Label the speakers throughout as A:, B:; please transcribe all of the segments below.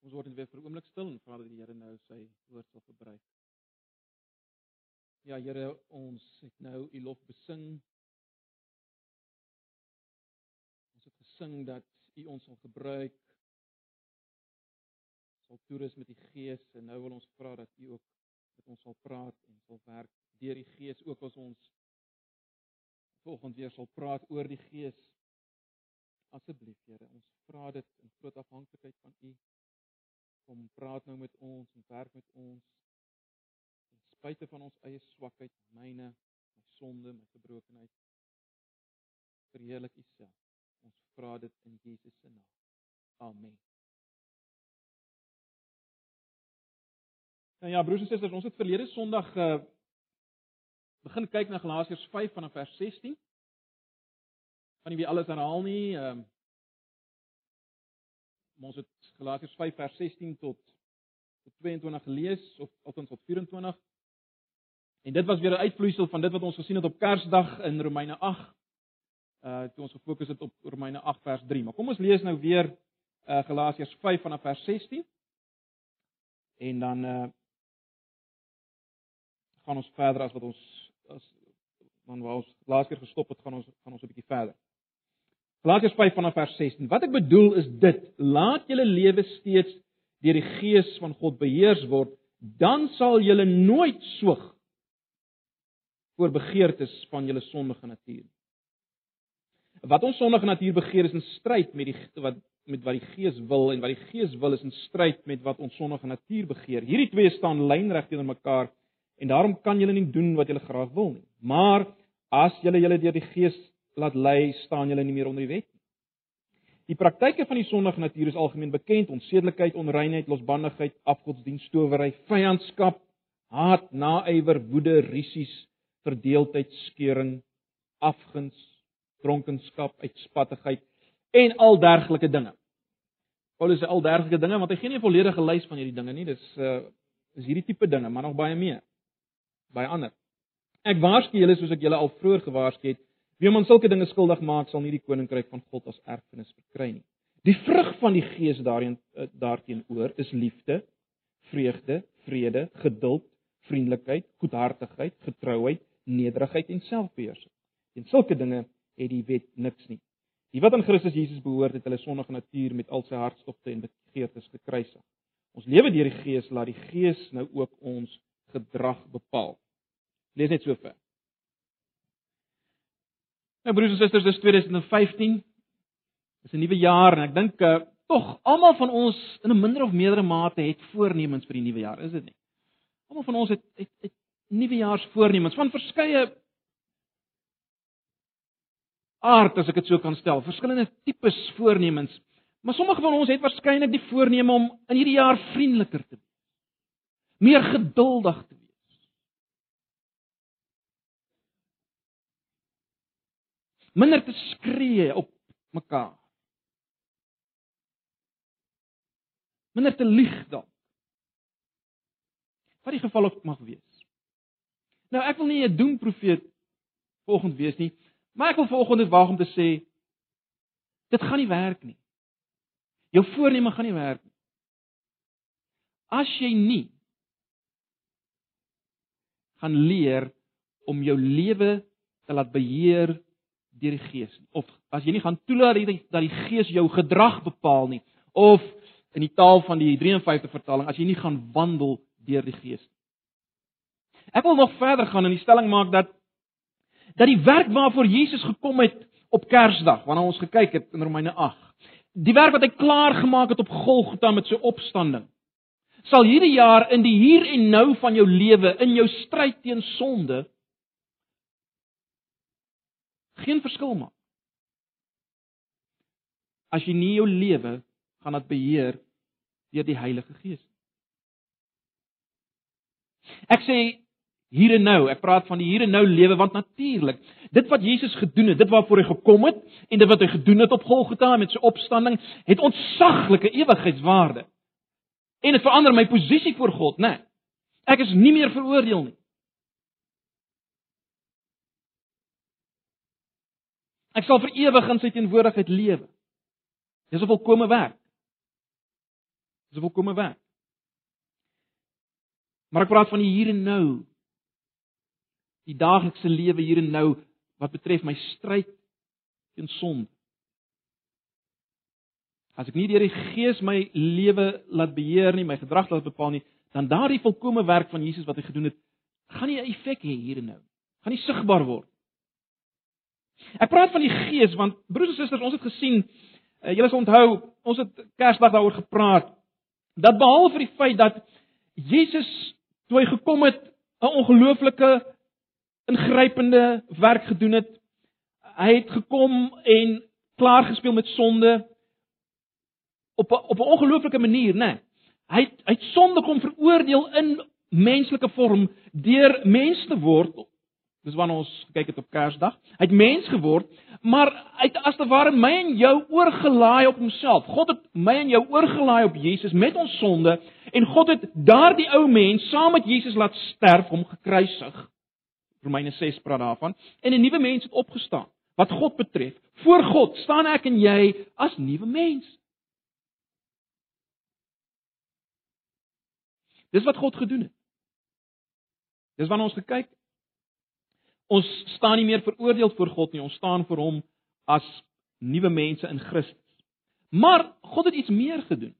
A: Ons word net weer vir 'n oomblik stil en vra dat die Here nou sy woord sal gebruik. Ja Here, ons het nou U lof besing. Ons het gesing dat U ons sal gebruik sal toerus met die Gees en nou wil ons vra dat U ook met ons sal praat en sal werk deur die Gees ook as ons volgende weer sal praat oor die Gees. Asseblief Here, ons vra dit in groot afhanklikheid van U. Kom praat nou met ons en werk met ons. Ten spyte van ons eie swakheid, myne, my sonde, my gebrokenheid. Verheerlik U self. Ons vra dit in Jesus se naam. Amen. Nou ja, broers en susters, ons het verlede Sondag uh begin kyk na Galasiërs 5 vanaf vers 16. Van nie wie alles herhaal nie, ehm um, ons het Galasiërs 5 vers 16 tot tot 22 gelees of althans tot 24. En dit was weer 'n uitvloeisel van dit wat ons gesien het op Kersdag in Romeine 8. Uh toe ons gefokus het op Romeine 8 vers 3. Maar kom ons lees nou weer uh Galasiërs 5 vanaf vers 16. En dan uh gaan ons verder as wat ons as dan waar ons laas keer gestop het, gaan ons gaan ons 'n bietjie verder. Galasiërs 5 vanaf vers 16. Wat ek bedoel is dit: laat julle lewe steeds deur die Gees van God beheers word, dan sal julle nooit soeg voor begeertes van julle sondige natuur. Wat ons sondige natuur begeer is in stryd met die wat met wat die Gees wil en wat die Gees wil is in stryd met wat ons sondige natuur begeer. Hierdie twee staan lynreg teenoor mekaar en daarom kan julle nie doen wat julle graag wil nie. Maar as julle julle deur die Gees laat lei, staan julle nie meer onder die wet nie. Die praktyke van die sondige natuur is algemeen bekend: onsedelikheid, onreinheid, losbandigheid, afgodsdienst, towery, vyandskap, haat, naaiwer, woede, rissies, verdeeldheid, skeuring, afguns, dronkenskap, uitspattigheid en al dergelike dinge. Paulus sê al dergelike dinge want hy gee nie 'n volledige lys van hierdie dinge nie. Dis uh is hierdie tipe dinge, maar nog baie meer by ander. Ek waarsku julle soos ek julle al vroeër gewaarsku het, wie om aan sulke dinge skuldig maak, sal nie die koninkryk van God as erfenis verkry nie. Die vrug van die Gees daarin eh, daarteenoor is liefde, vreugde, vrede, geduld, vriendelikheid, goedhartigheid, getrouheid, nederigheid en selfbeheersing. En sulke dinge het die wet niks nie. Die wat aan Christus Jesus behoort, het hulle sondige natuur met al sy hartstogte en begeertes gekruisig. Ons lewe deur die Gees, laat die Gees nou ook ons gedrag bepaal. Lees net so ver. Nou broers en susters, dis 2015. Dis 'n nuwe jaar en ek dink uh, tog almal van ons in 'n minder of meerdere mate het voornemens vir die nuwe jaar, is dit nie? Almal van ons het het, het nuwejaarsvoornemens van verskeie aard as ek dit so kan stel, verskillende tipes voornemens. Maar sommige van ons het waarskynlik die voorneme om in hierdie jaar vriendeliker te wees meer geduldig te wees. Minder te skree op mekaar. Minder te lieg dan. Wat die geval ook mag wees. Nou ek wil nie 'n doemprofeet volgende wees nie, maar ek wil volgende waag om te sê dit gaan nie werk nie. Jou voorneme gaan nie werk nie. As jy nie gaan leer om jou lewe te laat beheer deur die Gees nie. Of as jy nie gaan toelaat dat die Gees jou gedrag bepaal nie, of in die taal van die 53 vertaling, as jy nie gaan wandel deur die Gees nie. Ek wil nog verder gaan en die stelling maak dat dat die werk waarvoor Jesus gekom het op Kersdag, wanneer ons gekyk het in Romeine 8, die werk wat hy klaar gemaak het op Golgotha met sy opstanding, sal hierdie jaar in die hier en nou van jou lewe, in jou stryd teen sonde, geen verskil maak. As jy nie jou lewe gaan laat beheer deur die Heilige Gees nie. Ek sê hier en nou, ek praat van die hier en nou lewe want natuurlik, dit wat Jesus gedoen het, dit waarvoor hy gekom het en dit wat hy gedoen het op Golgotha met sy opstanding, het ontsaglike ewigheidswaarde. En dit verander my posisie voor God, né? Nee, ek is nie meer veroordeel nie. Ek sal vir ewig in sy teenwoordigheid lewe. Dis 'n volkomme werk. Dis 'n volkomme werk. Maar ek praat van die hier en nou. Die daaglikse lewe hier en nou wat betref my stryd teen sonde. As ek nie deur die Gees my lewe laat beheer nie, my gedrag laat bepaal nie, dan daardie volkomme werk van Jesus wat hy gedoen het, gaan nie 'n effek hê hier en nou. Gaan nie sigbaar word. Ek praat van die Gees want broers en susters, ons het gesien, uh, julle sal onthou, ons het Kersdag daaroor gepraat dat behalwe vir die feit dat Jesus toe hy gekom het 'n ongelooflike ingrypende werk gedoen het. Hy het gekom en klaar gespeel met sonde op 'n op 'n ongelooflike manier, né? Nee. Hy het, hy het sonde kom veroordeel in menslike vorm deur mens te word. Dis wanneer ons gekyk het op Kersdag. Hy het mens geword, maar hy het as te ware my en jou oorgelaai op homself. God het my en jou oorgelaai op Jesus met ons sonde en God het daardie ou mens saam met Jesus laat sterf, hom gekruisig. Romeine 6 praat daarvan en 'n nuwe mens het opgestaan. Wat God betref, voor God staan ek en jy as nuwe mense. Dis wat God gedoen het. Dis wanneer ons gekyk ons staan nie meer veroordeel voor God nie, ons staan voor hom as nuwe mense in Christus. Maar God het iets meer gedoen.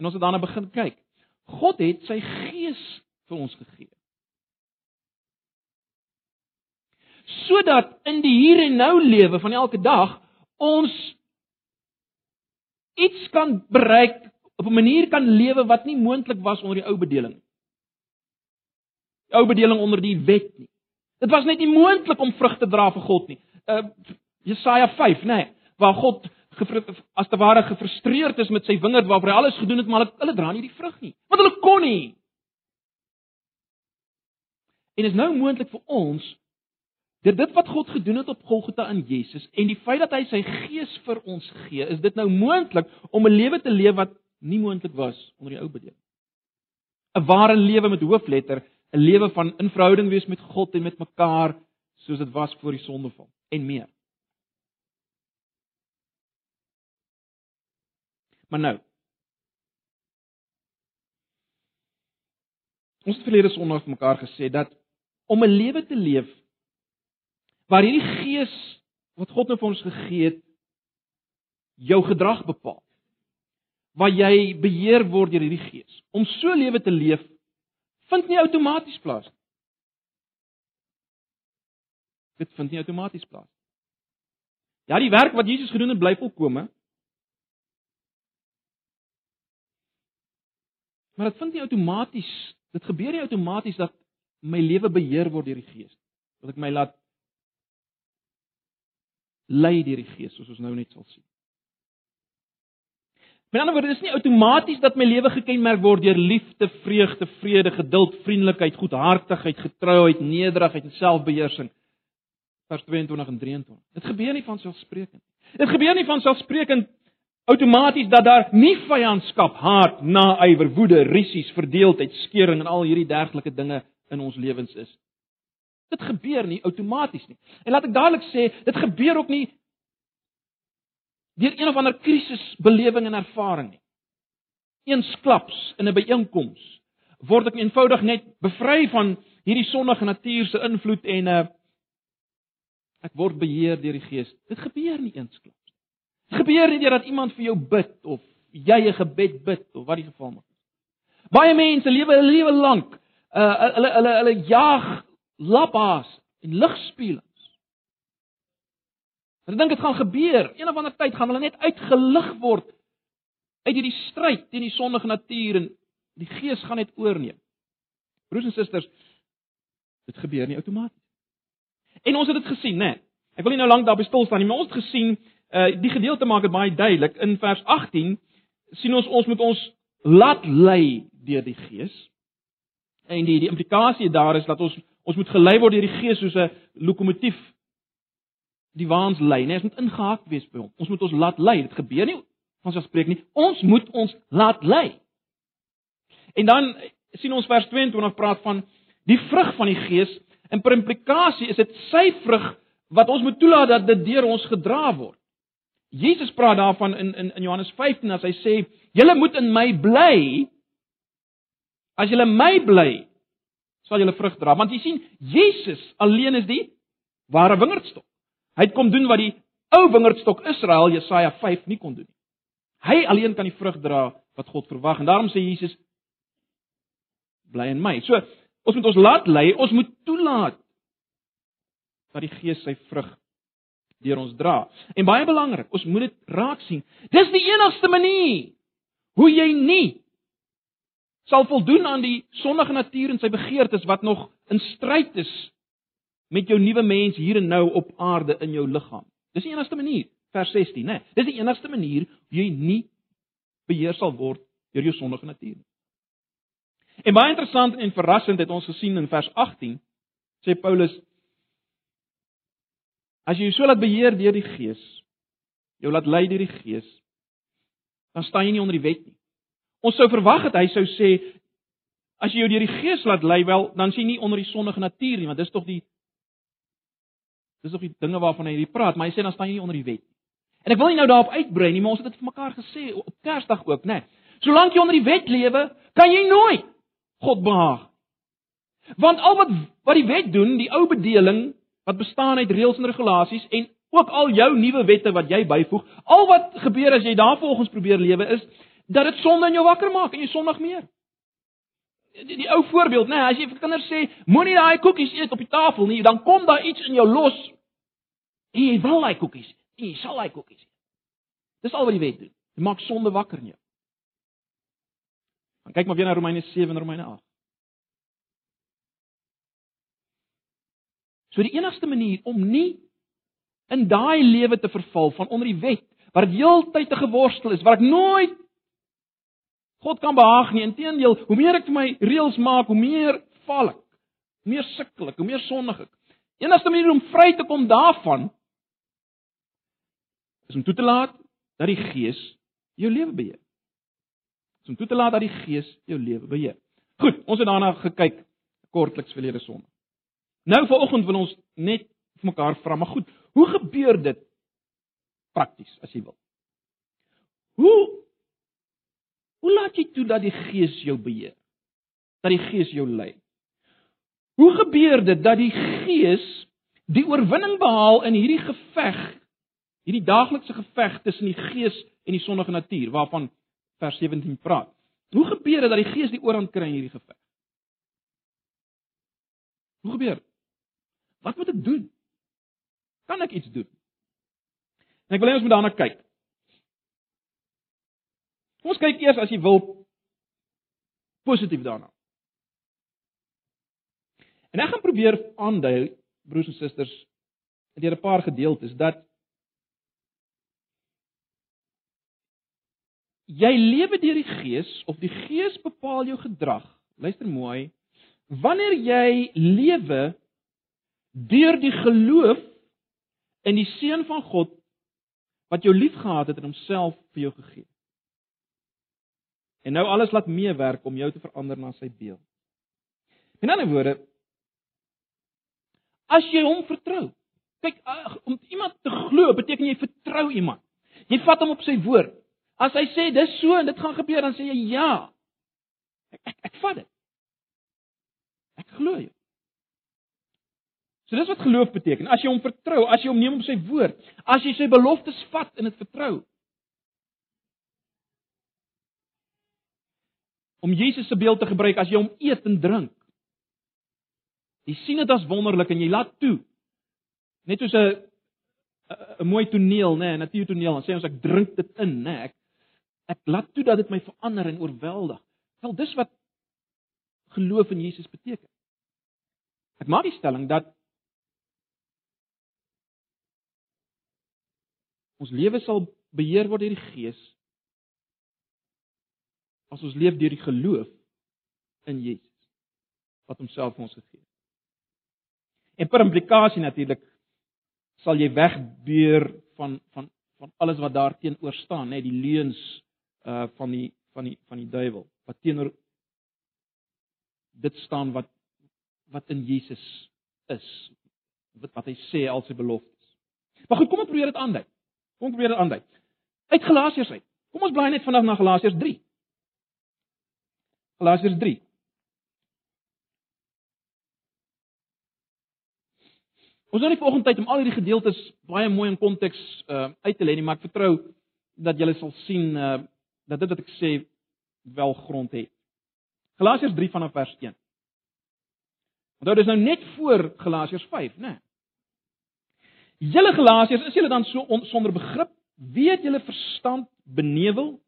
A: En ons het daarna begin kyk. God het sy gees vir ons gegee. Sodat in die hier en nou lewe van elke dag ons iets kan bereik op 'n manier kan lewe wat nie moontlik was onder die ou bedeling nie. Die ou bedeling onder die wet nie. Dit was net nie moontlik om vrug te dra vir God nie. Uh Jesaja 5, nê, nee, waar God as te ware gefrustreerd is met sy wingerd waarop hy alles gedoen het, maar hulle, hulle dra nie die vrug nie. Want hulle kon nie. En is nou moontlik vir ons deur dit wat God gedoen het op Golgotha in Jesus en die feit dat hy sy gees vir ons gee, is dit nou moontlik om 'n lewe te leef wat nie moontlik was onder die ou bedeling. 'n Ware lewe met hoofletter, 'n lewe van in verhouding wees met God en met mekaar soos dit was voor die sondeval en meer. Maar nou. Ons het verlede Sondag mekaar gesê dat om 'n lewe te leef waar hierdie gees wat God nou vir ons gegee het jou gedrag bepaal waar jy beheer word deur hierdie gees. Om so lewe te leef vind nie outomaties plaas nie. Dit vind nie outomaties plaas nie. Ja, die werk wat Jesus gedoen het bly volkome. Maar dit vind nie outomaties, dit gebeur nie outomaties dat my lewe beheer word deur die Gees. Dat ek my laat lei deur die Gees, soos ons nou net sal sien. Met ander woorde, dis nie outomaties dat my lewe gekenmerk word deur liefde, vreugde, vrede, geduld, vriendelikheid, goedhartigheid, getrouheid, nederigheid en selfbeheersing. Vers 22 en 23. Dit gebeur nie van selfsprekend. Dit gebeur nie van selfsprekend outomaties dat daar nie vyandskap, haat, naaiwer, woede, rissies, verdeeldheid, skeuring en al hierdie dergelike dinge in ons lewens is. Dit gebeur nie outomaties nie. En laat ek dadelik sê, dit gebeur ook nie deur een of ander krisisbelewing en ervaring nie. Eensklaps in 'n byeenkoms word ek eenvoudig net bevry van hierdie sondige natuur se invloed en 'n uh, ek word beheer deur die Gees. Dit gebeur nie eensklaps. Dit gebeur nie deurdat iemand vir jou bid of jy 'n gebed bid of wat die geval mag wees. Baie mense lewe 'n lewe lank uh hulle hulle hulle jaag lappas en ligspieël Hulle dink dit gaan gebeur. Een of ander tyd gaan hulle net uitgelig word uit hierdie stryd teen die sondige natuur en die gees gaan net oorneem. Broers en susters, dit gebeur nie outomaties. En ons het dit gesien, né? Nee. Ek wil nie nou lank daarby stil staan nie, maar ons het gesien, uh die gedeelte maak dit baie duidelik in vers 18 sien ons ons moet ons laat lei deur die gees. En die die implikasie daar is dat ons ons moet gelei word deur die gees soos 'n lokomotief die waans lei, nee, ons moet ingehaak wees by hom. Ons moet ons laat lei. Dit gebeur nie van sy spreek nie. Ons moet ons laat lei. En dan sien ons vers 22 praat van die vrug van die Gees. In per implikasie is dit sy vrug wat ons moet toelaat dat dit deur ons gedra word. Jesus praat daarvan in in in Johannes 15 as hy sê, "Julle moet in my bly. As julle my bly, sal julle vrug dra." Want jy sien, Jesus alleen is die ware wingerdstok. Hy het kom doen wat die ou wingerdstok Israel Jesaja 5 nie kon doen nie. Hy alleen kan die vrug dra wat God verwag en daarom sê Jesus bly in my. So ons moet ons laat lei, ons moet toelaat dat die Gees sy vrug deur ons dra. En baie belangrik, ons moet dit raak sien. Dis die enigste manier hoe jy nie sal voldoen aan die sondige natuur en sy begeertes wat nog in stryd is met jou nuwe mens hier en nou op aarde in jou liggaam. Dis die enigste manier, vers 16, né? Nee, dis die enigste manier hoe jy nie beheer sal word deur jou sondige natuur nie. En baie interessant en verrassend het ons gesien in vers 18 sê Paulus As jy jou so laat beheer deur die Gees, jou laat lei deur die Gees, dan staan jy nie onder die wet nie. Ons sou verwag het hy sou sê as jy jou deur die Gees laat lei wel, dan sien jy nie onder die sondige natuur nie, want dis tog die dis tog die dinge waarvan hy hier praat, maar hy sê dan staan jy nie onder die wet nie. En ek wil nie nou daarop uitbrei nie, maar ons het dit vir mekaar gesê op Kersdag ook, né? Nee. Solank jy onder die wet lewe, kan jy nooit God behaag. Want al wat wat die wet doen, die ou bedeling, wat bestaan uit reëls en regulasies en ook al jou nuwe wette wat jy byvoeg, al wat gebeur as jy daarvolgens probeer lewe is dat dit sonde in jou wakker maak en jy sondig meer. Die, die ou voorbeeld, nê, nee, as jy vir kinders sê moenie daai koekies eet op die tafel nie, dan kom daar iets in jou los. En jy wil daai koekies, jy sal daai koekies eet. Dis al wat die wet doen. Dit maak sonde wakker in jou. Dan kyk maar weer na Romeine 7 en Romeine 8. So die enigste manier om nie in daai lewe te verval van onder die wet waar dit heeltyd te geworstel is, waar ek nooit God kan behaag nie. Inteendeel, hoe meer ek vir my reëls maak, hoe meer val ek. Hoe meer sukkel ek, hoe meer sondig ek. Enigste manier om vry te kom daarvan is om toe te laat dat die Gees jou lewe beheer. Is om toe te laat dat die Gees jou lewe beheer. Goed, ons het daarna gekyk kortliks verlede Sondag. Nou vanoggend wil ons net vir mekaar vra, maar goed, hoe gebeur dit prakties as jy wil? Hoe hoe laat jy toe dat die Gees jou beheer? Dat die Gees jou lei? Hoe gebeur dit dat die Gees die oorwinning behaal in hierdie geveg, hierdie daaglikse geveg tussen die Gees en die sondige natuur waarvan vers 17 praat? Hoe gebeur dit dat die Gees die oorhand kry in hierdie geveg? Hoe gebeur dit? Wat moet ek doen? Kan ek iets doen? En ek wil hê ons moet daarna kyk. Kom ons kyk eers as jy wil positief daarna. En ek gaan probeer aandui broers en susters deur 'n paar gedeeltes dat jy lewe deur die Gees of die Gees bepaal jou gedrag. Luister mooi. Wanneer jy lewe deur die geloof in die seun van God wat jou liefgehad het en homself vir jou gegee. En nou alles laat meewerk om jou te verander na sy beeld. In ander woorde, as jy hom vertrou. Kyk, om iemand te glo beteken jy vertrou iemand. Jy vat hom op sy woord. As hy sê dis so en dit gaan gebeur, dan sê jy ja. Ek ek, ek vat dit. Ek glo jou. So dis wat geloof beteken. As jy hom vertrou, as jy hom neem op sy woord, as jy sy beloftes vat en dit vertrou. Om Jesus se beeld te gebruik as jy hom eet en drink. Jy sien dit as wonderlik en jy laat toe. Net soos 'n 'n mooi toneel, nê, 'n natuurtoneel, dan sê ons ek drink dit in, nê. Ek ek laat toe dat dit my verander en oorweldig. Wel, dis wat geloof in Jesus beteken. Ek maak die stelling dat Ons lewe sal beheer word deur die Gees as ons leef deur die geloof in Jesus wat homself vir ons gegee het. En per implikasie natuurlik sal jy wegbeur van van van alles wat daarteenoor staan, net die leuns uh van die van die van die duiwel wat teenoor dit staan wat wat in Jesus is wat wat hy sê al sy beloftes. Maar goed, kom ons probeer dit aandui. Kom ons probeer dit aandui. Uit Galasiërs uit. Kom ons blaai net vandag na Galasiërs 3. Galasiërs 3. Ons het nie vanoggend tyd om al hierdie gedeeltes baie mooi in konteks uh uit te lê nie, maar ek vertrou dat julle sal sien uh dat dit wat ek sê wel grond het. Galasiërs 3 vanaf vers 1. Onthou dis nou net voor Galasiërs 5, né? Nee. Julle Galasiërs, is julle dan so on, sonder begrip? Weet julle verstand benevel?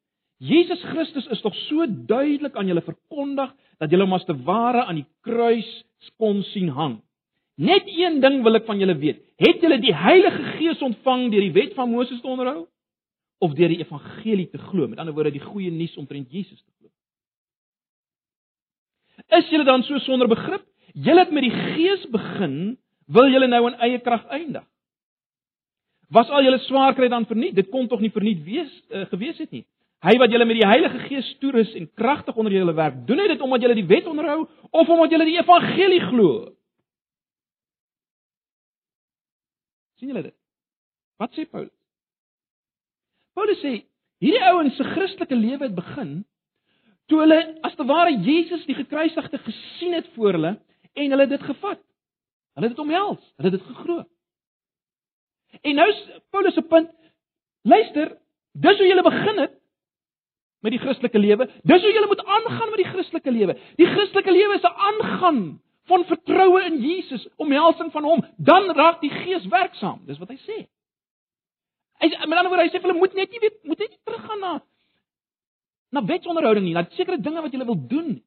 A: Jesus Christus is tog so duidelik aan julle verkondig dat julle hom as te ware aan die kruis kon sien hang. Net een ding wil ek van julle weet. Het julle die Heilige Gees ontvang deur die wet van Moses te onderhou of deur die evangelie te glo? Met ander woorde die goeie nuus omtrent Jesus te glo. Is julle dan so sonder begrip? Julle het met die Gees begin, wil julle nou in eie krag eindig? Was al julle swaar kry dan verniet? Dit kon tog nie verniet wees uh, gewees het nie. Hy wat julle met die Heilige Gees toerus en kragtig onder julle werk, doen hy dit omdat julle die wet onderhou of omdat julle die evangelie glo? sien julle dit? Wat sê Paulus? Paulus sê hierdie ouens se Christelike lewe het begin toe hulle as te ware Jesus die gekruisigde gesien het voor hulle en hulle dit gevat. Hulle het dit omhels, hulle het dit geglo. En nou Paulus se punt, luister, dis hoe jy begin het met die Christelike lewe. Dis hoe jy moet aangaan met die Christelike lewe. Die Christelike lewe is 'n aangaan van vertroue in Jesus, omhelsing van hom, dan raak die Gees werksaam. Dis wat hy sê. Hy met ander woorde hy sê hulle moet net nie weet moet net nie teruggaan na na wetsonderhouding nie, na sekere dinge wat jy wil doen.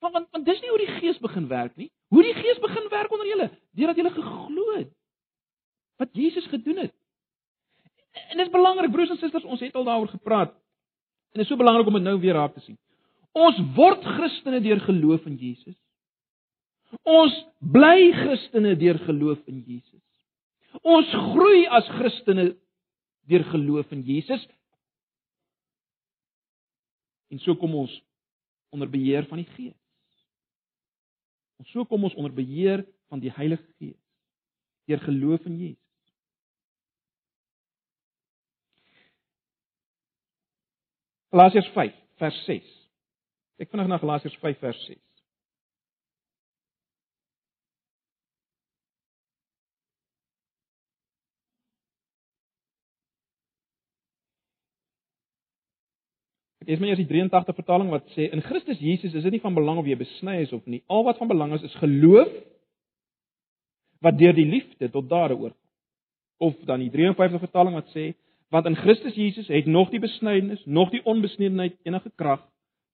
A: Want want, want dis nie hoe die Gees begin werk nie. Hoe die Gees begin werk onder julle, deurdat julle geglo het wat Jesus gedoen het. En dit is belangrik broers en susters, ons het al daaroor gepraat. En dit is so belangrik om dit nou weer raak te sien. Ons word Christene deur geloof in Jesus. Ons bly Christene deur geloof in Jesus. Ons groei as Christene deur geloof in Jesus. En so kom ons onder beheer van die Gees. Ons so kom ons onder beheer van die Heilige Gees deur geloof in Jesus. Galasiërs 5 vers 6. Ek vanaand na Galasiërs 5 vers 6. Dis maar eers die 83 vertaling wat sê in Christus Jesus is dit nie van belang of jy besny is of nie. Al wat van belang is is geloof wat deur die liefde tot dade oorgaan. Of dan die 53 vertaling wat sê want in Christus Jesus het nog die besnydenis, nog die onbesnedenheid enige krag,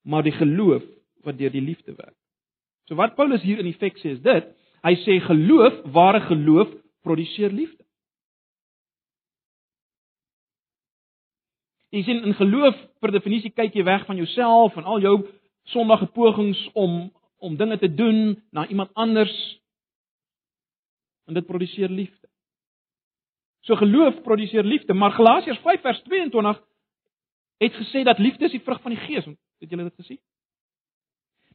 A: maar die geloof wat deur die liefde werk. So wat Paulus hier in effek sê is dit, hy sê geloof, ware geloof produseer liefde. Jy sien in geloof per definisie kyk jy weg van jouself en al jou sondige pogings om om dinge te doen na iemand anders en dit produseer liefde. So geloof produseer liefde, maar Galasiërs 5 vers 22 het gesê dat liefde is die vrug van die Gees. Het julle dit gesien?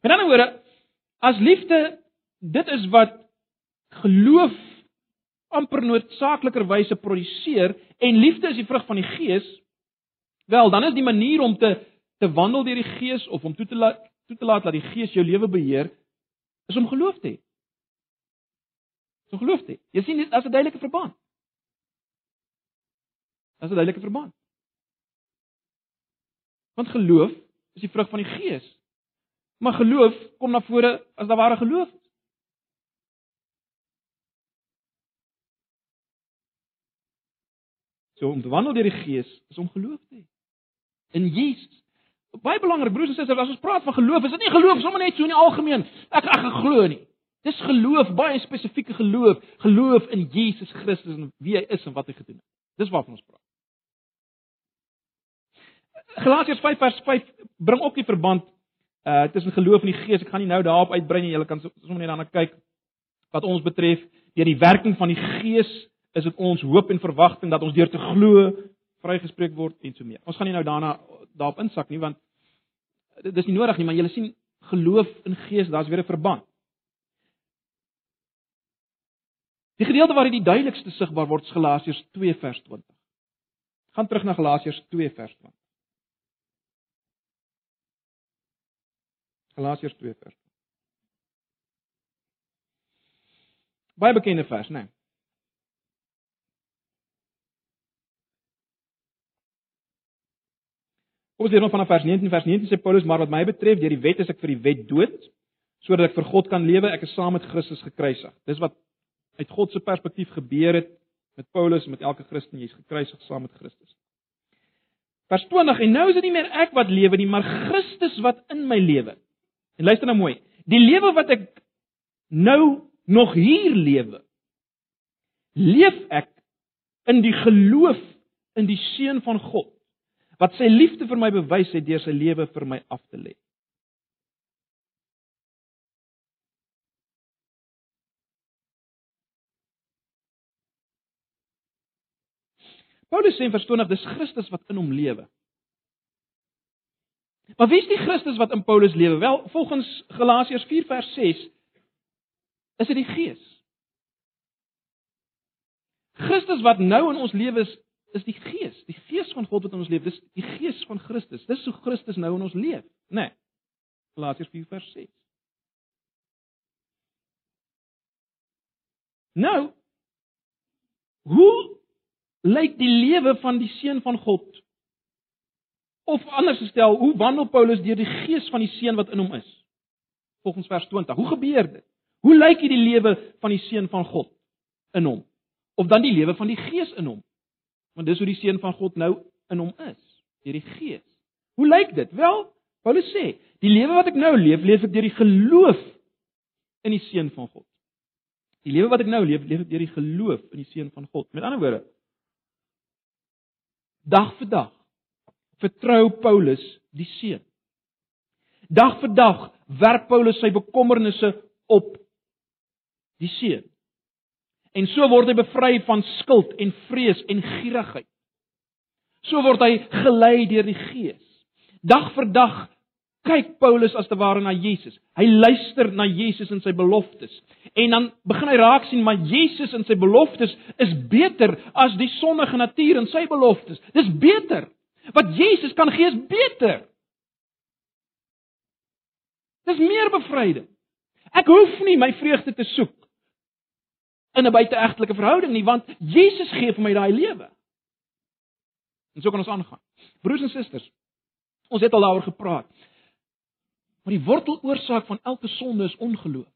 A: Met ander woorde, as liefde dit is wat geloof amper noodsaaklikerwyse produseer en liefde is die vrug van die Gees, Wel, dan is die manier om te te wandel deur die Gees of om toe te laat toe te laat dat die Gees jou lewe beheer, is om geloof te hê. So geloof te hê. Jy sien dit as 'n duidelike verband. As 'n duidelike verband. Want geloof is die vrug van die Gees. Maar geloof kom na vore as daar ware geloof is. So om te wandel deur die Gees is om geloof te hê in Jesus. Baie belangrik broers en susters, as ons praat van geloof, is dit nie geloof sommer net so in die algemeen. Ek ek glo nie. Dis geloof, baie spesifieke geloof, geloof in Jesus Christus en wie hy is en wat hy gedoen het. Dis waarvan ons praat. Galasiërs 5 vers 5 bring ook die verband uh tussen geloof en die Gees. Ek gaan nie nou daarop uitbrei nie. Julle kan sommer net daarna kyk wat ons betref deur die werking van die Gees is dit ons hoop en verwagting dat ons deur te glo vrygespreek word en so meer. Ons gaan nie nou daarna daarop insak nie want dit is nie nodig nie, maar jy sien geloof in Gees, daar's weer 'n verband. Die gedeelte waar dit die duidelikste sigbaar word, Galasiërs 2 vers 20. Gaan terug na Galasiërs 2 vers 20. Galasiërs 2 vers. Baie bekende vers, né? Nee. Kom ons lees dan vanaf vers 19 vers 19 sê Paulus maar wat my betref deur die wet is ek vir die wet dood sodat ek vir God kan lewe ek is saam met Christus gekruisig. Dis wat uit God se perspektief gebeur het met Paulus met elke Christen jy's gekruisig saam met Christus. Vers 20 en nou is dit nie meer ek wat lewe nie maar Christus wat in my lewe. En luister nou mooi. Die lewe wat ek nou nog hier lewe leef ek in die geloof in die seun van God wat sy liefde vir my bewys het deur sy lewe vir my af te lê. Paulus sê in vers 20 dis Christus wat in hom lewe. Maar wie is die Christus wat in Paulus lewe? Wel, volgens Galasiërs 4 vers 6 is dit die Gees. Christus wat nou in ons lewe is, is die Gees, die Gees van God wat in ons leef. Dis die Gees van Christus. Dis hoe Christus nou in ons leef, né? Nee. Galasiërs 4 vers 6. Nou, hoe lyk die lewe van die seun van God? Of anders gestel, hoe wandel Paulus deur die gees van die seun wat in hom is? Volgens vers 20. Hoe gebeur dit? Hoe lyk hierdie lewe van die seun van God in hom? Of dan die lewe van die gees in hom? Want dis hoe die seun van God nou in hom is, deur die Gees. Hoe lyk dit? Wel, Paulus sê, die lewe wat ek nou leef, leef ek deur die geloof in die seun van God. Die lewe wat ek nou leef, leef ek deur die geloof in die seun van God. Met ander woorde, dag vir dag vertrou Paulus die seun. Dag vir dag werp Paulus sy bekommernisse op die seun. En so word hy bevry van skuld en vrees en gierigheid. So word hy gelei deur die Gees. Dag vir dag kyk Paulus as te ware na Jesus. Hy luister na Jesus en sy beloftes. En dan begin hy raak sien maar Jesus en sy beloftes is beter as die sondige natuur en sy beloftes. Dis beter. Wat Jesus kan gee is beter. Dis meer bevryding. Ek hoef nie my vreugde te soek in 'n buiteegtelike verhouding nie, want Jesus gee vir my daai lewe. En so kan ons aangaan. Broers en susters, ons het al daaroor gepraat. Maar die worteloorsaak van elke sonde is ongeloof.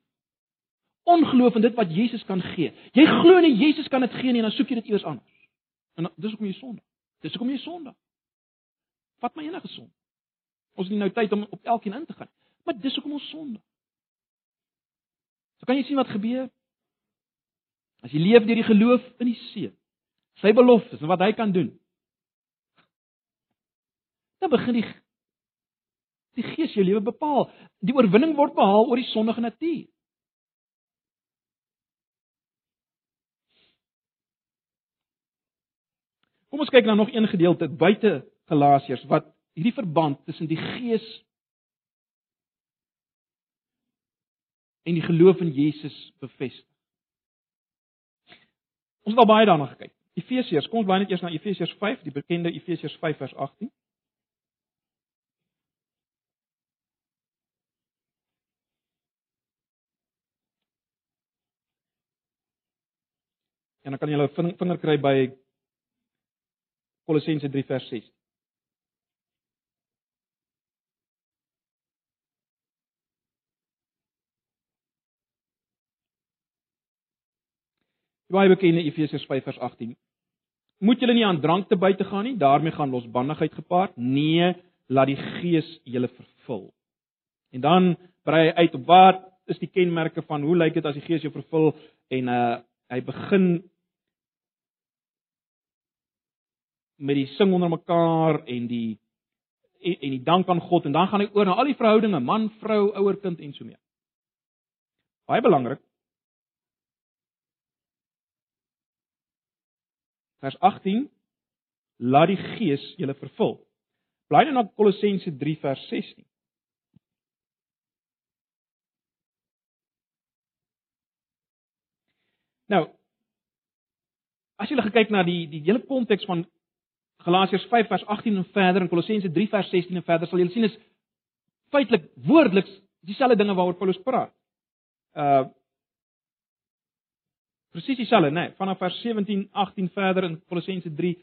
A: Ongeloof in dit wat Jesus kan gee. Jy glo nie Jesus kan dit gee nie en dan soek jy dit iewers anders. En dis hoekom jy sonde. Dis hoekom jy sonde. Vat my enige sonde. Ons het nie nou tyd om op elkeen in te gaan. Maar dis hoekom ons sonde. So kan jy sien wat gebeur? As jy leef deur die geloof in die Seun, sy beloftes en wat hy kan doen, dan begin die die Gees jou lewe bepaal. Die oorwinning word behaal oor die sondige natuur. Kom ons kyk na nog een gedeelte buite Galasiërs wat hierdie verband tussen die Gees en die geloof in Jesus bevestig. Ons het al baie daarna gekyk. Efesiërs, kom ons bly net eers na Efesiërs 5, die bekende Efesiërs 5 vers 18. En dan kan jy hulle vinger kry by Kolossense 3 vers 6. baie bekende Efesiërs 5 vers 18. Moet julle nie aan drank te buite gaan nie, daarmee gaan losbandigheid gepaard. Nee, laat die Gees julle vervul. En dan brei hy uit op wat is die kenmerke van hoe lyk dit as die Gees jou vervul en uh hy begin met die sing onder mekaar en die en, en die dank aan God en dan gaan hy oor na al die verhoudinge, man, vrou, ouer, kind en so meer. Baie belangrik. Vers 18 laat die gees julle vervul. Bly dan op Kolossense 3 vers 16. Nou as jy kyk na die die hele konteks van Galasiërs 5 vers 18 en verder en Kolossense 3 vers 16 en verder sal julle sien is feitelik woordeliks dieselfde dinge waaroor Paulus praat. Uh Presies dieselfde, né? Nee, vanaf vers 17, 18 verder in Kolossense 3,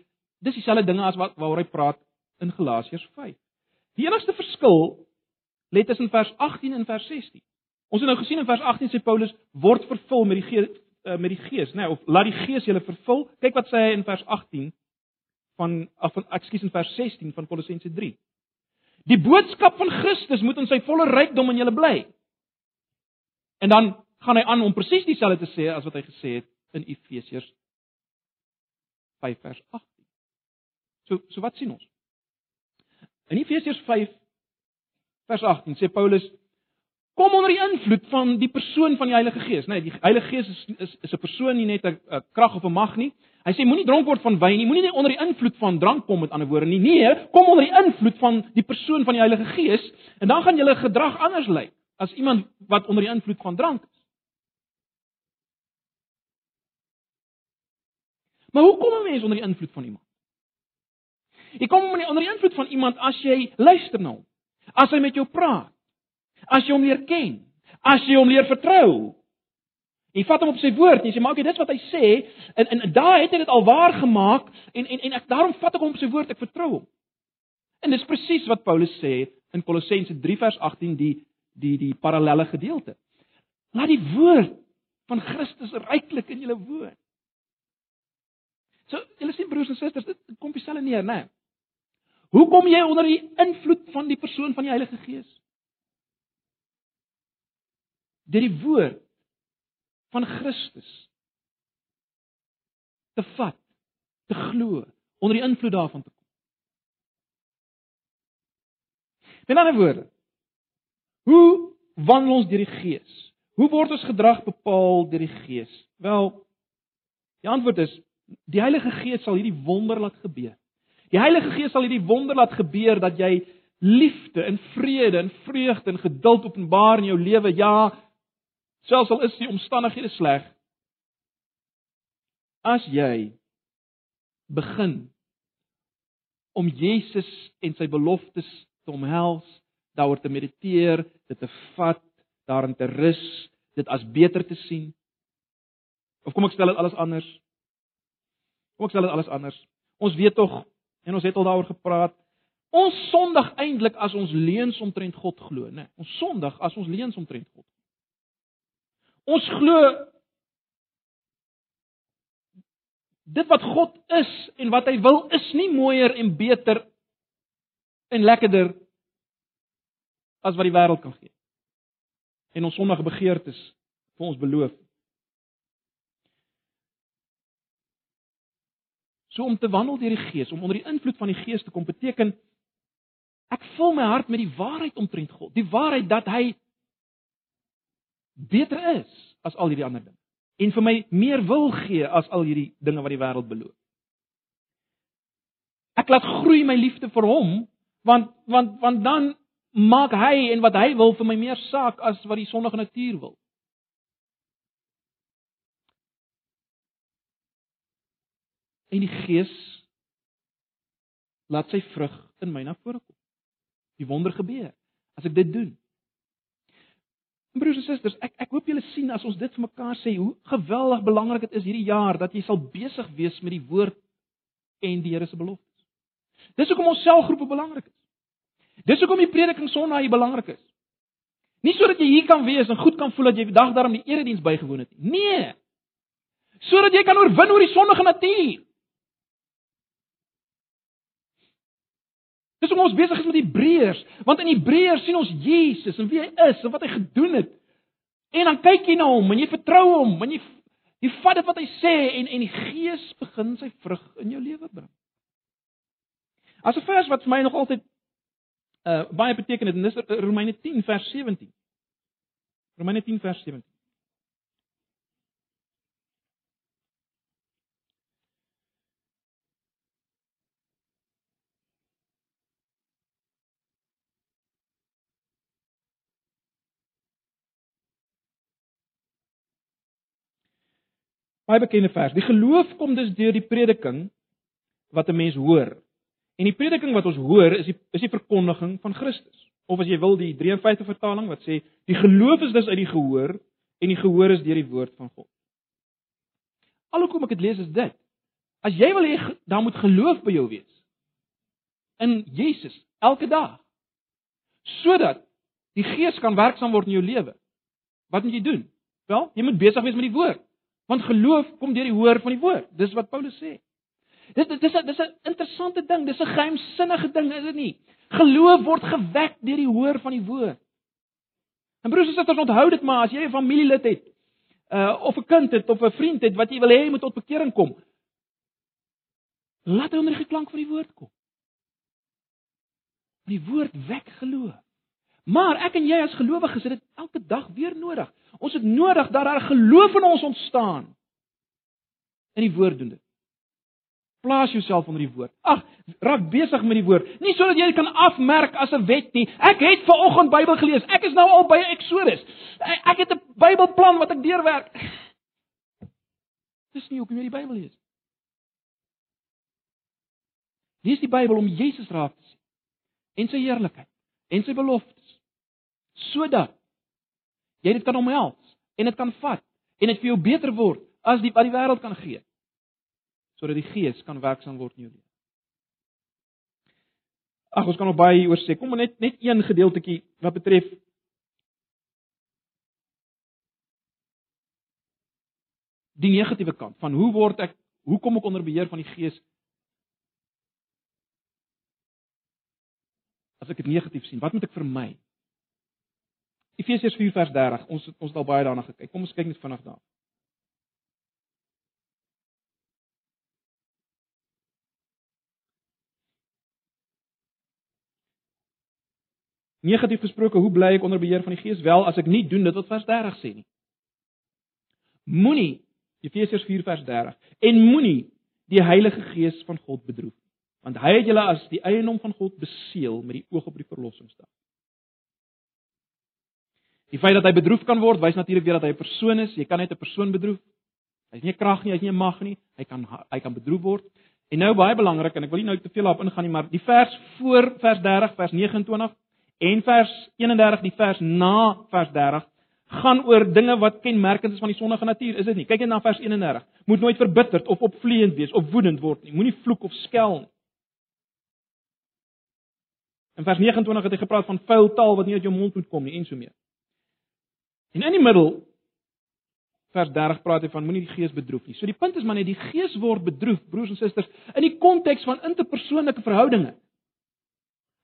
A: dis dieselfde dinge as wat waaroor hy praat in Galasiërs 5. Die enigste verskil lê tussen vers 18 en vers 16. Ons het nou gesien in vers 18 sê Paulus word vervul met die gees uh, met die gees, né? Nee, of laat die gees julle vervul. Kyk wat sê hy in vers 18 van af van ekskuus in vers 16 van Kolossense 3. Die boodskap van Christus moet in sy volle rykdom in julle bly. En dan gaan hy aan om presies dieselfde te sê as wat hy gesê het in Efesiërs 5 vers 18. So so wat sien ons? In Efesiërs 5 vers 18 sê Paulus kom onder die invloed van die persoon van die Heilige Gees, né? Nee, die Heilige Gees is is is 'n persoon nie net 'n krag of 'n mag nie. Hy sê moenie dronk word van wyn nie, moenie onder die invloed van drank kom met ander woorde nie. Nee, kom onder die invloed van die persoon van die Heilige Gees en dan gaan julle gedrag anders lyk as iemand wat onder die invloed van drank is. Maar hoe kom 'n mens onder die invloed van iemand? Jy kom onder die invloed van iemand as jy luister na hom. As hy met jou praat. As jy hom leer ken. As jy hom leer vertrou. Jy vat hom op sy woord en jy sê maar okay, dis wat hy sê en en, en daai het hy dit al waar gemaak en en en ek daarom vat ek hom op sy woord, ek vertrou hom. En dis presies wat Paulus sê in Kolossense 3 vers 18 die die die parallelle gedeelte. Laat die woord van Christus ryklik in julle woon. So, julle sien broers en susters, dit kom dieselfde neer, né? Hoe kom jy onder die invloed van die persoon van die Heilige Gees? Deur die woord van Christus te vat, te glo, onder die invloed daarvan te kom. Met ander woorde, hoe wandel ons deur die Gees? Hoe word ons gedrag bepaal deur die Gees? Wel, die antwoord is die Heilige Gees sal hierdie wonder laat gebeur. Die Heilige Gees sal hierdie wonder laat gebeur dat jy liefde en vrede en vreugde en geduld openbaar in jou lewe. Ja, selfs al is die omstandighede sleg. As jy begin om Jesus en sy beloftes te omhels, daaroor te mediteer, dit te vat, daarin te rus, dit as beter te sien. Of kom ek stel dit alles anders? Ek stel dit alles anders? Ons weet tog En ons het al daaroor gepraat. Ons sondig eintlik as ons leuns omtrent God glo, né? Ons sondig as ons leuns omtrent God. Ons glo dit wat God is en wat hy wil is nie mooier en beter en lekkerder as wat die wêreld kan gee. En ons sondige begeertes vir ons beloof. So om te wandel deur die Gees, om onder die invloed van die Gees te kom beteken ek vul my hart met die waarheid omtrent God, die waarheid dat hy beter is as al hierdie ander dinge en vir my meer wil gee as al hierdie dinge wat die wêreld beloof. Ek laat groei my liefde vir hom want want want dan maak hy en wat hy wil vir my meer saak as wat die sondige natuur wil. En die Gees laat sy vrug in my na vore kom. Die wonder gebeur as ek dit doen. Broers en susters, ek ek hoop julle sien as ons dit vir mekaar sê hoe geweldig belangrik dit is hierdie jaar dat jy sal besig wees met die woord en die Here se beloftes. Dis hoekom ons selgroepe belangrik is. Dis hoekom die prediking Sondag hier belangrik is. Nie sodat jy hier kan wees en goed kan voel dat jy vandag daarom die erediens bygewoon het nie. Nee. Sodat jy kan oorwin oor die sondige natuur. Dis hoekom ons besig is met Hebreërs, want in Hebreërs sien ons Jesus en wie hy is en wat hy gedoen het. En dan kyk jy na hom en jy vertrou hom en jy jy vat dit wat hy sê en en die Gees begin sy vrug in jou lewe bring. As 'n vers wat vir my nog altyd uh baie beteken het en dis Romeine 10 vers 17. Romeine 10 vers 17. Baie bekende vers. Die geloof kom dus deur die prediking wat 'n mens hoor En die prediking wat ons hoor is die is die verkondiging van Christus. Of as jy wil die 53 vertaling wat sê die geloof is dus uit die gehoor en die gehoor is deur die woord van God. Alhoewel ek dit lees is dit. As jy wil hê daar moet geloof by jou wees in Jesus elke dag sodat die Gees kan werksaam word in jou lewe. Wat moet jy doen? Wel, jy moet besig wees met die woord. Want geloof kom deur die hoor van die woord. Dis wat Paulus sê. Dis dis dis 'n interessante ding, dis 'n geheimsinnige ding, is dit nie? Geloof word gewek deur die hoor van die woord. En broers en susters, onthou dit maar as jy 'n familielid het, uh of 'n kind het of 'n vriend het wat jy wil hê moet tot bekering kom. Laat hy onder die klank van die woord kom. Die woord wek geloof. Maar ek en jy as gelowiges het dit elke dag weer nodig. Ons het nodig dat daar geloof in ons ontstaan. In die woord doen dit. Plaas jouself onder die woord. Ag, raak besig met die woord. Nie sodat jy dit kan afmerk as 'n wet nie. Ek het ver oggend Bybel gelees. Ek is nou al by Eksodus. Ek het 'n Bybelplan wat ek deurwerk. Dis nie hoe jy die Bybel lees. Lees die Bybel om Jesus raak te sien en sy heerlikheid en sy beloftes sodat jy dit kan omhels en dit kan vat en dit vir jou beter word as die wat die wêreld kan gee sodat die gees kan werksaam word in jou lewe. Ag ons kan nog baie hieroor sê. Kom maar net net een gedeeltjie wat betref die negatiewe kant van hoe word ek hoe kom ek onder beheer van die gees as ek dit negatief sien, wat moet ek vermy? Efesiërs 4 vers 30. Ons ons het al baie daarna gekyk. Kom ons kyk net vinnig daar. Negatief gesproke, hoe bly ek onder beheer van die Gees? Wel, as ek nie doen dit wat vers 30 sê nie. Moenie Efesiërs 4 vers 30 en moenie die Heilige Gees van God bedroef, want hy het julle as die eiendom van God beseël met die oog op die verlossingsdag. Die feit dat hy bedroef kan word, wys natuurlik weer dat hy 'n persoon is. Jy kan net 'n persoon bedroef. Hy's nie 'n krag nie, hy's nie 'n mag nie. Hy kan hy kan bedroef word. En nou baie belangrik en ek wil nie nou te veel daarop ingaan nie, maar die vers voor vers 30, vers 29 en vers 31, die vers na vers 30 gaan oor dinge wat kenmerkend is van die sondige natuur, is dit nie? Kyk net na vers 31. Moet nooit verbitterd of opvleend wees of woedend word nie. Moenie vloek of skel nie. In vers 29 het hy gepraat van vuil taal wat nie uit jou mond moet kom nie en so meer. En in die middel vers 30 praat hy van moenie die gees bedroef nie. So die punt is maar net die gees word bedroef, broers en susters, in die konteks van interpersoonlike verhoudinge.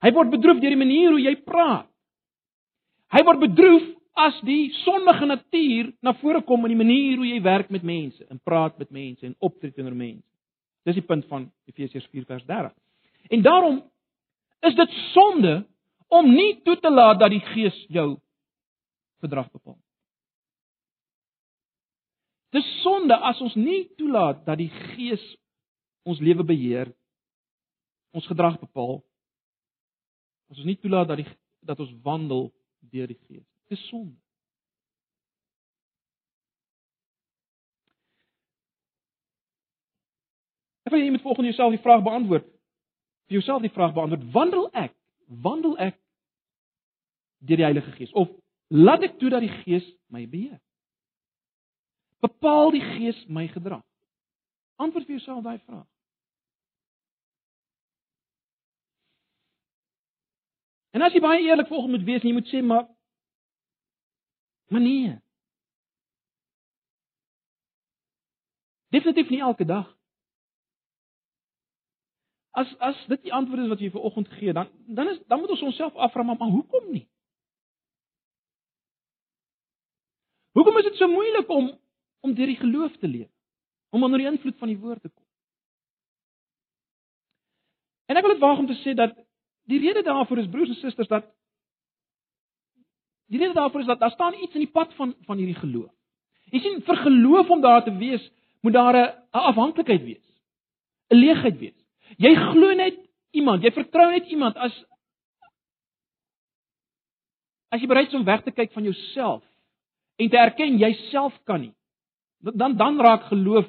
A: Hy word bedroef deur die manier hoe jy praat. Hy word bedroef as die sondige natuur na vore kom in die manier hoe jy werk met mense, en praat met mense en optree teenoor mense. Dis die punt van Efesiërs 4 vers 30. En daarom is dit sonde om nie toe te laat dat die gees jou gedrag bepaal. Dis sonde as ons nie toelaat dat die Gees ons lewe beheer, ons gedrag bepaal. As ons nie toelaat dat die dat ons wandel deur die Gees. Dis sonde. Ek wil jy met volgende jouself die vraag beantwoord. Vir jouself die vraag beantwoord: Wandel ek? Wandel ek deur die Heilige Gees of Laat ek toe dat die Gees my beheer. Bepaal die Gees my gedrag. Antwoord vir jouself daai vraag. En as jy baie eerlik volgens moet wees, jy moet sê maar maar nee. Definitief nie elke dag. As as dit die antwoord is wat jy vir oggend gee, dan dan is dan moet ons onsself afvra maar, maar hoekom nie? Hoekom is dit so moeilik om om deur die geloof te leef? Om onder die invloed van die woord te kom? En ek wil dit waag om te sê dat die rede daarvoor is broers en susters dat die rede daarvoor is dat daar staan iets in die pad van van hierdie geloof. Jy sien vir geloof om daar te wees, moet daar 'n afhanklikheid wees. 'n Leegheid wees. Jy glo net iemand, jy vertrou net iemand as as jy bereid is om weg te kyk van jouself en te erken jy self kan nie. Dan dan raak geloof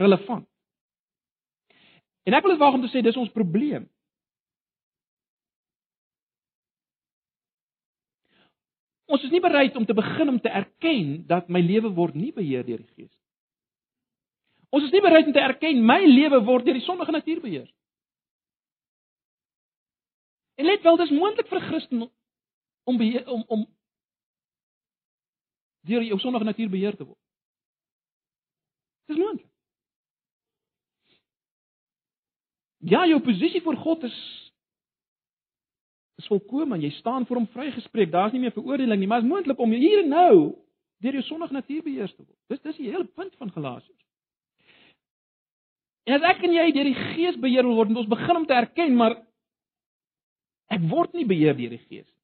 A: relevant. En ek wil dit waag om te sê dis ons probleem. Ons is nie bereid om te begin om te erken dat my lewe word nie beheer deur die Gees nie. Ons is nie bereid om te erken my lewe word deur die sondige natuur beheer. En let wel, dis moontlik vir 'n Christen om beheer, om om deur jou sondige natuur beheer te word. Dis moontlik. Ja, jou posisie voor God is is volkome en jy staan voor hom vrygespreek. Daar's nie meer veroordeling nie, maar is moontlik om hier en nou deur jou sondige natuur beheer te word. Dis dis die hele punt van Galasiërs. En as ek en jy deur die Gees beheer word, moet ons begin om te erken, maar ek word nie beheer deur die Gees nie.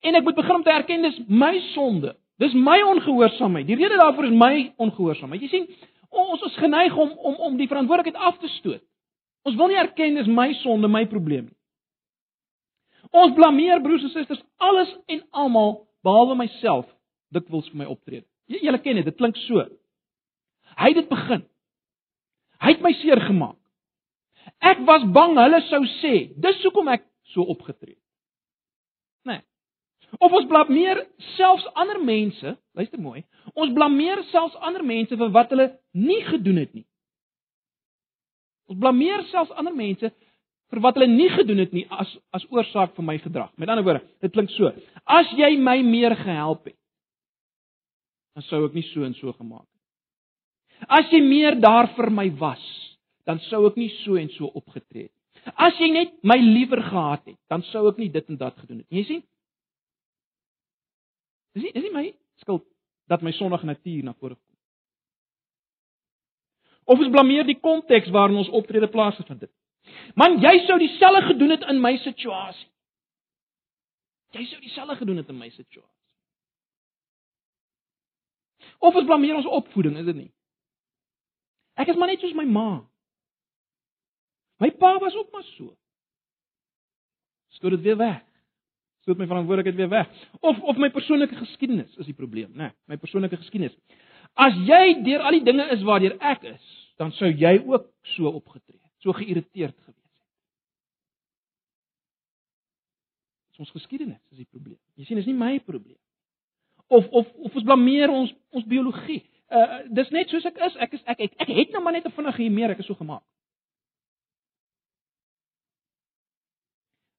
A: En ek moet begin om te erken dis my sonde. Dis my ongehoorsaamheid. Die rede daarvoor is my ongehoorsaamheid. Jy sien, ons is geneig om om om die verantwoordelikheid af te stoot. Ons wil nie erken dis my sonde, my probleem nie. Ons blameer broers en susters alles en almal behalwe myself dikwels vir my optrede. Julle ken dit, dit klink so. Hy het dit begin. Hy het my seer gemaak. Ek was bang hulle sou sê, dis hoekom ek so opgetree het. Nee. Of ons blameer selfs ander mense, luister mooi, ons blameer selfs ander mense vir wat hulle nie gedoen het nie. Ons blameer selfs ander mense vir wat hulle nie gedoen het nie as as oorsaak van my gedrag. Met ander woorde, dit klink so: As jy my meer gehelp het, dan sou ek nie so en so gemaak het. As jy meer daar vir my was, dan sou ek nie so en so opgetree het. As jy net my liewer gehad het, dan sou ek nie dit en dat gedoen het. Jy sien? Dis nie, dis nie my skuld dat my sondige natuur na vore kom. Of ons blameer die konteks waarin ons optrede plaasgevind het. Man, jy sou dieselfde gedoen het in my situasie. Jy sou dieselfde gedoen het in my situasie. Of ons blameer ons opvoeding, is dit nie? Ek is maar net soos my ma. My pa was ook maar so. Stoot dit weer weg. Stoot my verantwoordelikheid weer weg. Of of my persoonlike geskiedenis is die probleem, né? Nee, my persoonlike geskiedenis. As jy deur al die dinge is waardeur ek is, dan sou jy ook so opgetree het, so geïrriteerd gewees het. Ons geskiedenis is die probleem. Jy sien, dis nie my probleem. Of of of ons blameer ons ons biologie. Uh dis net soos ek is. Ek is ek ek, ek het nou maar net 'n vinnige hier meer, ek is so gemaak.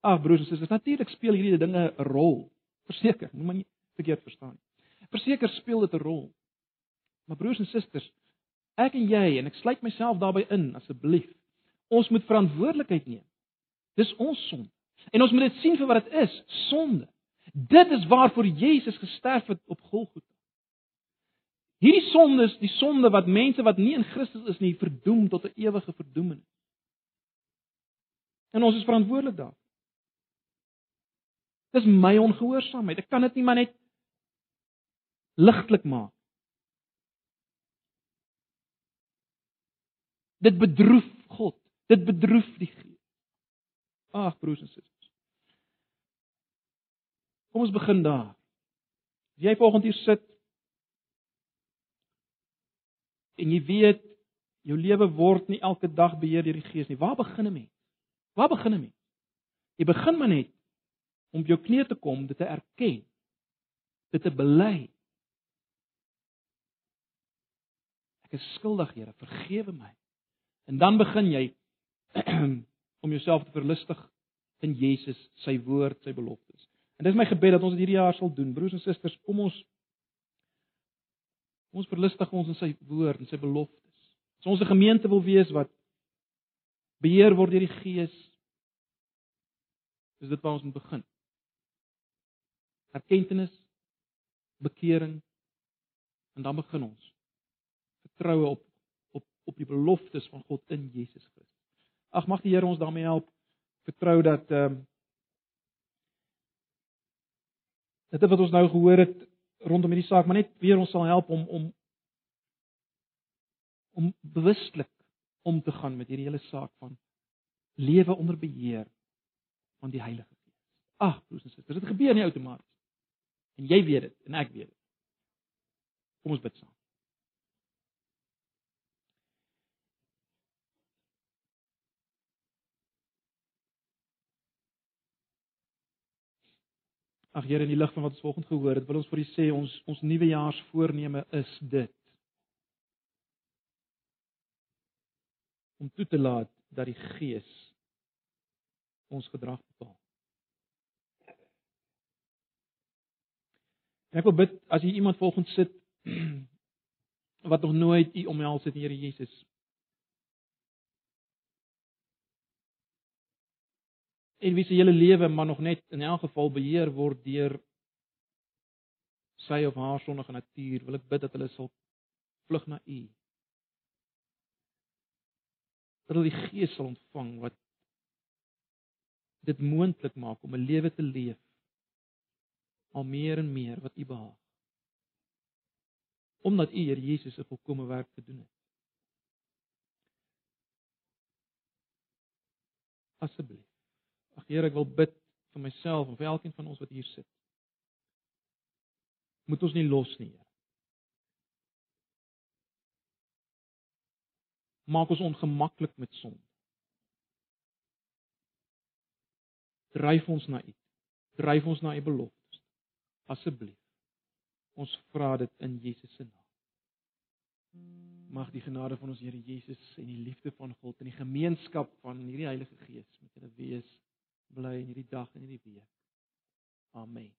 A: Ag broers en susters, natuurlik speel hierdie dinge 'n rol. Verseker, moenie nie verkeerd verstaan nie. Verseker speel dit 'n rol. Maar broers en susters, ek en jy en ek sluit myself daarbey in asseblief. Ons moet verantwoordelikheid neem. Dis ons sonde. En ons moet dit sien vir wat dit is, sonde. Dit is waarvoor Jesus gesterf het op Golgotha. Hierdie sonde is die sonde wat mense wat nie in Christus is nie verdoem tot 'n ewige verdoemenis. En ons is verantwoordelik daarvoor. Dis my ongehoorsaamheid. Ek kan dit nie maar net ligtelik maak. Dit bedroef God. Dit bedroef die Gees. Ag broers en susters. Kom ons begin daar. As jy volgende hier sit en jy weet jou lewe word nie elke dag beheer deur die Gees nie. Waar begin 'n mens? Waar begin 'n mens? Jy begin maar net om jou knieë te kom, dit te erken, dit te bely. Ek is skuldig, Here, vergewe my. En dan begin jy om jouself te verlustig in Jesus, sy woord, sy beloftes. En dis my gebed dat ons dit hierdie jaar sal doen. Broers en susters, kom ons kom ons verlustig ons in sy woord en sy beloftes. As ons 'n gemeente wil wees wat beheer word deur die Gees, is dit waar ons moet begin. Erkenning, bekering en dan begin ons vertroue op op op die beloftes van God in Jesus Christus. Ag mag die Here ons daarmee help vertrou dat ehm um, dit wat ons nou gehoor het rondom hierdie saak, maar net weer ons sal help om om om bewuslik om te gaan met hierdie hele saak van lewe onder beheer van die Heilige Gees. Ag, broers en susters, dit gebeur nie outomaties. En jy weet dit en ek weet dit. Kom ons bid saam. Ag Here, in die lig van wat ons vanoggend gehoor het, wil ons vir U sê ons ons nuwejaarsvoorneme is dit. Om toe te laat dat die Gees ons gedrag bepaal. Ek wil bid as jy iemand volgens sit wat nog nooit U omhels het, Here Jesus. En wie se hele lewe maar nog net in elk geval beheer word deur sy of haar sondige natuur, wil ek bid dat hulle sal vlug na U. Dat hulle die Gees sal ontvang wat dit moontlik maak om 'n lewe te leef al meer en meer wat U behaag. Omdat U Here Jesus 'n volkomme werk gedoen het. Asseblief. Ag Here, ek wil bid vir myself en vir elkeen van ons wat hier sit. Moet ons nie los nie, Here. Maak ons ongemaklik met sonde. Dryf ons na U. Dryf ons na U beloftes. Asseblief. Ons vra dit in Jesus se naam. Mag die genade van ons Here Jesus en die liefde van God en die gemeenskap van hierdie Heilige Gees met julle wees bly in hierdie dag en hierdie week. Amen.